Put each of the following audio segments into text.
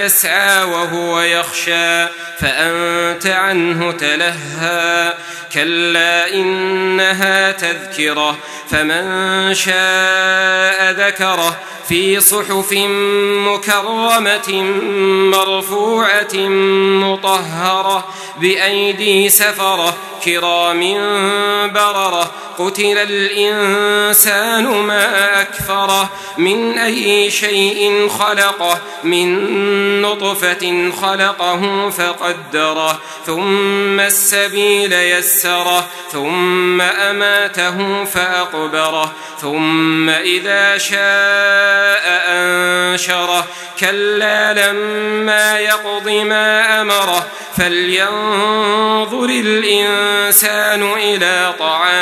يسعى وهو يخشى فأنت عنه تلهى. كلا إنها تذكرة فمن شاء ذكره. في صحف مكرمة مرفوعة مطهرة بأيدي سفرة كرام بررة. قتل الإنسان ما أكفره من أي شيء خلقه من نطفة خلقه فقدره ثم السبيل يسره ثم أماته فأقبره ثم إذا شاء أنشره كلا لما يقض ما أمره فلينظر الإنسان إلى طعامه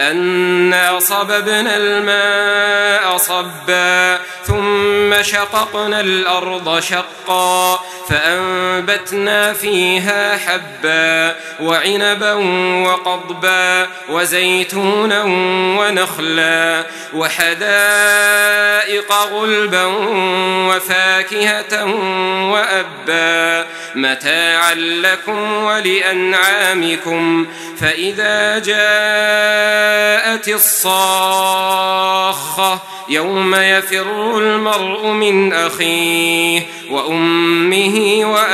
أنا صببنا الماء صبا ثم شققنا الأرض شقا فأنبتنا فيها حبا وعنبا وقضبا وزيتونا ونخلا وحدائق غلبا وفاكهة وأبا متاعا لكم ولأنعامكم فإذا جاءت الصاخة يوم يفر المرء من أخيه وأمه